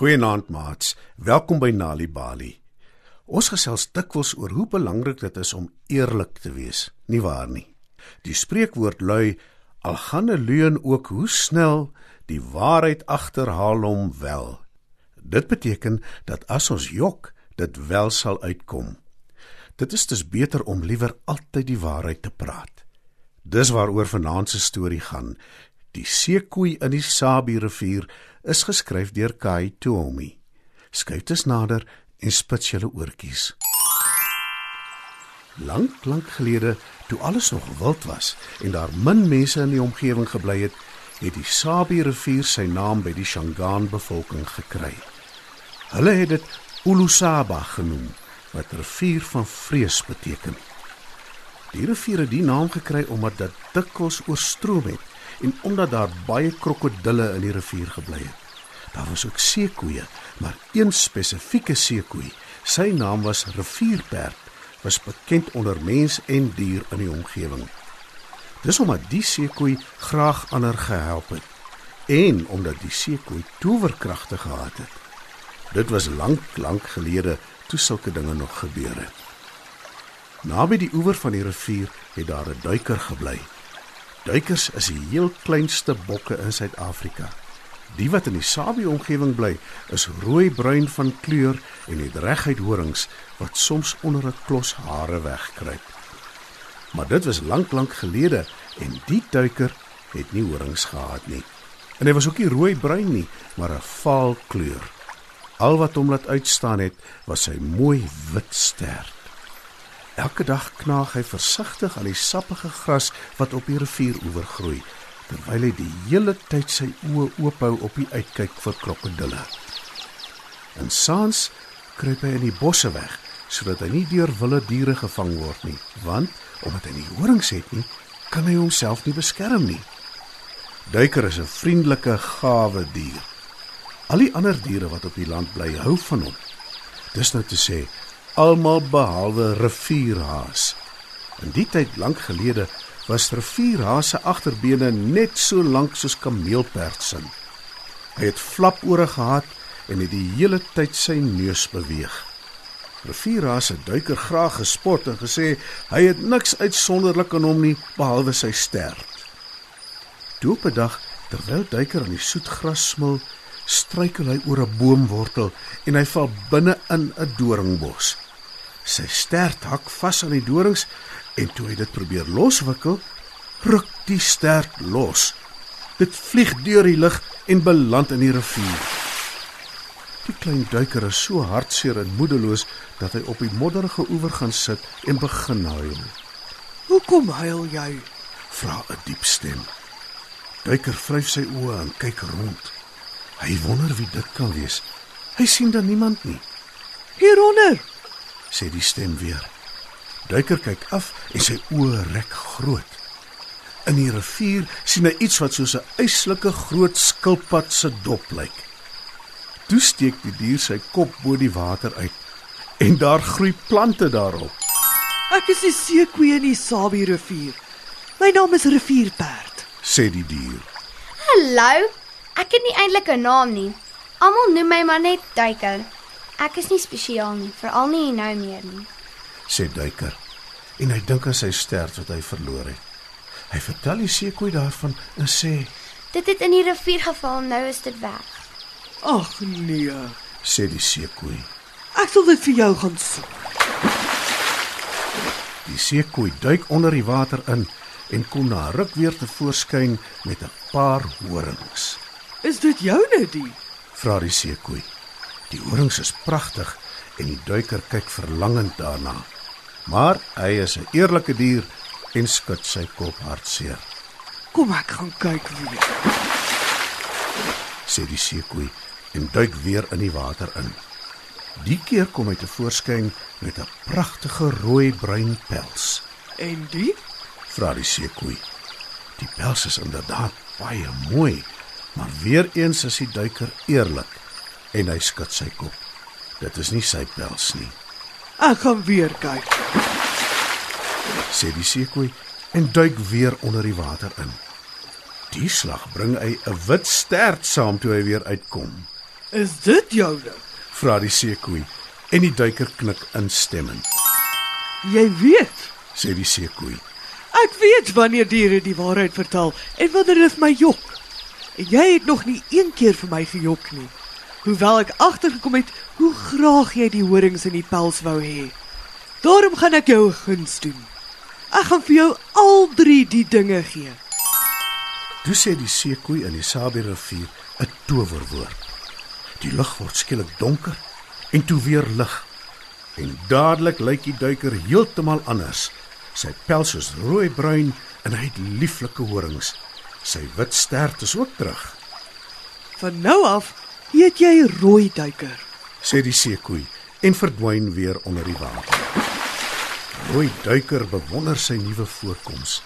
Goeienaand maats. Welkom by Nali Bali. Ons gesels dikwels oor hoe belangrik dit is om eerlik te wees, nie waar nie? Die spreekwoord lui: Al gaan 'n leuen ook hoe snel, die waarheid agterhaal hom wel. Dit beteken dat as ons jok, dit wel sal uitkom. Dit is dus beter om liewer altyd die waarheid te praat. Dis waaroor vanaand se storie gaan. Die seekoei in die Sabi rivier is geskryf deur Kai Tuomi. Skyf dus nader en spits julle oortjies. Lank, lank gelede, toe alles nog wild was en daar min mense in die omgewing gebly het, het die Sabi rivier sy naam by die Shangaan bevolking gekry. Hulle het dit Ulusaba genoem, wat rivier van vrees beteken. Die rivier het die naam gekry omdat dit dikwels oorstroom het en omdat daar baie krokodille in die rivier gebly het. Daar was ook seekoeie, maar een spesifieke seekoei, sy naam was rivierperd, was bekend onder mens en dier in die omgewing. Dis omdat die seekoei graag ander gehelp het en omdat die seekoei towerkragte gehad het. Dit was lank, lank gelede toe sulke dinge nog gebeur het. Naby die oewer van die rivier het daar 'n duiker gebly Duikers is die heel kleinste bokke in Suid-Afrika. Die wat in die Sabie-omgewing bly, is rooi-bruin van kleur en het reguit horings wat soms onder 'n klos hare wegkruip. Maar dit was lank lank gelede en die duiker het nie horings gehad nie. En hy was ook nie rooi-bruin nie, maar 'n vaal kleur. Al wat hom laat uitstaan het, was sy mooi wit stert. Elke dag knaag hy versigtig aan die sappige gras wat op die rivieroewer groei, terwyl hy die hele tyd sy oë oop hou op die uitkyk vir krokodille. En saans kruip hy in die bosse weg sodat hy nie deur wilde diere gevang word nie, want omdat hy nie horings het nie, kan hy homself nie beskerm nie. Duiker is 'n vriendelike, gawe dier. Al die ander diere wat op die land bly, hou van hom. Dis nou te sê, almal behalwe rivierhaas. In die tyd lank gelede was rivierhaas se agterbene net so lank soos kameelperd se. Hy het flapore gehad en het die hele tyd sy neus beweeg. Rivierhaas het duiker graag gespot en gesê hy het niks uitsonderlik aan hom nie behalwe sy stert. Toe op 'n dag terwyl duiker aan die soet gras smil, struikel hy oor 'n boomwortel en hy val binne in 'n doringbos. Sy stert hak vas aan die dorings en toe hy dit probeer loswikkel, ruk die stert los. Dit vlieg deur die lug en beland in die rivier. Die klein duiker is so hartseer en moedeloos dat hy op die modderige oewer gaan sit en begin huil. "Hoekom huil jy?" vra 'n diep stem. Duiker vryf sy oë en kyk rond. Hy wonder wie dit kan wees. Hy sien dan niemand nie. "Hieronder," sê die stem weer. Duiker kyk af en sy oë rek groot. In die rivier sien hy iets wat soos 'n eislike groot skilpad se dop lyk. Toe steek die dier sy kop bo die water uit en daar groei plante daarop. "Ek is die seekoei in die Sabie rivier. My naam is Rivierperd," sê die dier. Hallo. Ek het nie eintlik 'n naam nie. Almal noem my maar net Duiker. Ek is nie spesiaal nie, veral nie nou meer nie. sê duiker en hy dink aan sy stert wat hy verloor het. Hy vertel die seekoei daarvan en sê, Dit het in die rivier geval, nou is dit weg. "Ag nee. sê die seekoei. Ek sal dit vir jou gaan soek." Die seekoei duik onder die water in en kom na ruk weer te voorskyn met 'n paar horings. "Is dit joune die?" Vra die seekoei. Die horings is pragtig en die duiker kyk verlangend daarna. Maar hy is 'n eerlike dier en skud sy kop hartseer. "Kom ek gaan kyk weer." sê die seekoei en duik weer in die water in. Die keer kom hy te voorskyn met 'n pragtige rooi-bruin pels. "En die?" Vra die seekoei. Die pels is inderdaad baie mooi, maar weer eens is die duiker eerlik en hy skud sy kop. Dit is nie sy pels nie, "Ek gaan weer kyk." sê die seekoei en duik weer onder die water in. Die slag bring hy 'n wit stert saam toe hy weer uitkom. Is dit joune? Vra die seekoei en die duiker knik instemmend. Jy weet, Sê die seekoei. ek weet wanneer diere die waarheid vertel en wanneer dit my jok. En jy het nog nie een keer vir my gejok nie. Hoewel ek agtergekom het hoe graag jy die horings in die pels wou hê. Daarom gaan ek jou 'n guns doen. Ek gaan vir jou al drie die dinge gee. Toe sê die seekoei in die Sabie rivier 'n towerwoord. Die lug word skielik donker en toe weer lig. En dadelik lyk die duiker heeltemal anders. Sy pels is rooi-bruin en hy het lieflike horings. Sy wit stert is ook terug, Van nou af heet jy rooi duiker. sê die seekoei en verdwyn weer onder die water. Rooi duiker bewonder sy nuwe voorkoms.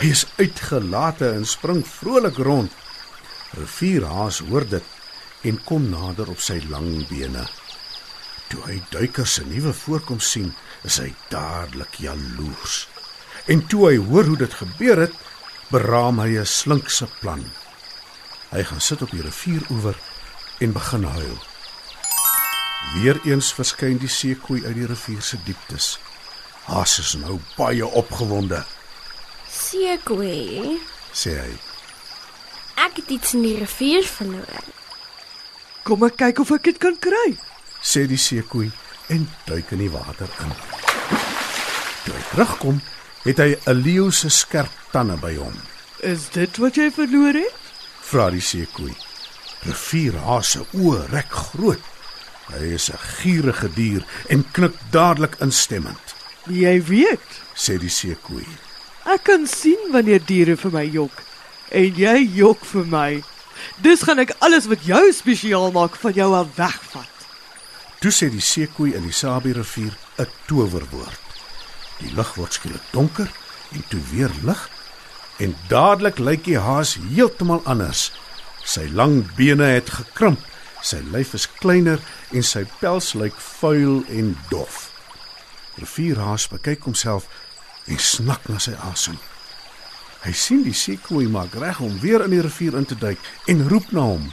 Hy is uitgelate en spring vrolik rond. Rivierhaas hoor dit en kom nader op sy lang bene. Toe hy duiker se nuwe voorkoms sien, is hy dadelik jaloers. En toe hy hoor hoe dit gebeur het, beraam hy 'n slinkse plan. Hy gaan sit op die rivieroewer en begin huil. Weereens verskyn die seekoei uit die rivier se dieptes. Haas is nou baie opgewonde, Seekoei, sê hy. ek het iets in die rivier verloor. Kom ek kyk of ek dit kan kry. sê die seekoei en duik in die water in. Toe hy terugkom, het hy 'n leeu se skerp tande by hom. Is dit wat jy verloor het? Vra die seekoei. Rivierhaas se oë rek groot. Hy is 'n gierige dier en knik dadelik instemmend, Jy weet, sê die seekoei. ek kan sien wanneer diere vir my jok en jy jok vir my. Dis gaan ek alles wat jou spesiaal maak van jou af wegvat. Toe sê die seekoei in die Sabie rivier 'n towerwoord. Die lug word skielik donker en toe weer lig en dadelik lyk die haas heeltemal anders. Sy lang bene het gekrimp, sy lyf is kleiner en sy pels lyk vuil en dof. Rivierhaas bekyk homself en snak na sy asem. Hy sien die seekoei maak reg om weer in die rivier in te duik en roep na hom.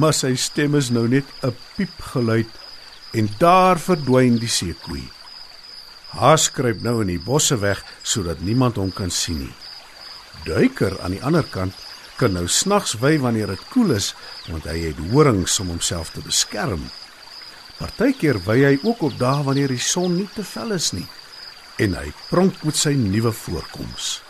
Maar sy stem is nou net 'n piepgeluid en daar verdwyn die seekoei. Haas kruip nou in die bosse weg sodat niemand hom kan sien nie. Duiker aan die ander kant kan nou snags wy wanneer dit koel is want hy het horings om homself te beskerm. Partykeer wy hy ook op dae wanneer die son nie te fel is nie en hy pronk met sy nuwe voorkoms.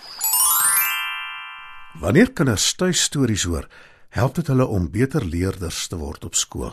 Wanneer kinders tuistories hoor, help dit hulle om beter leerders te word op skool.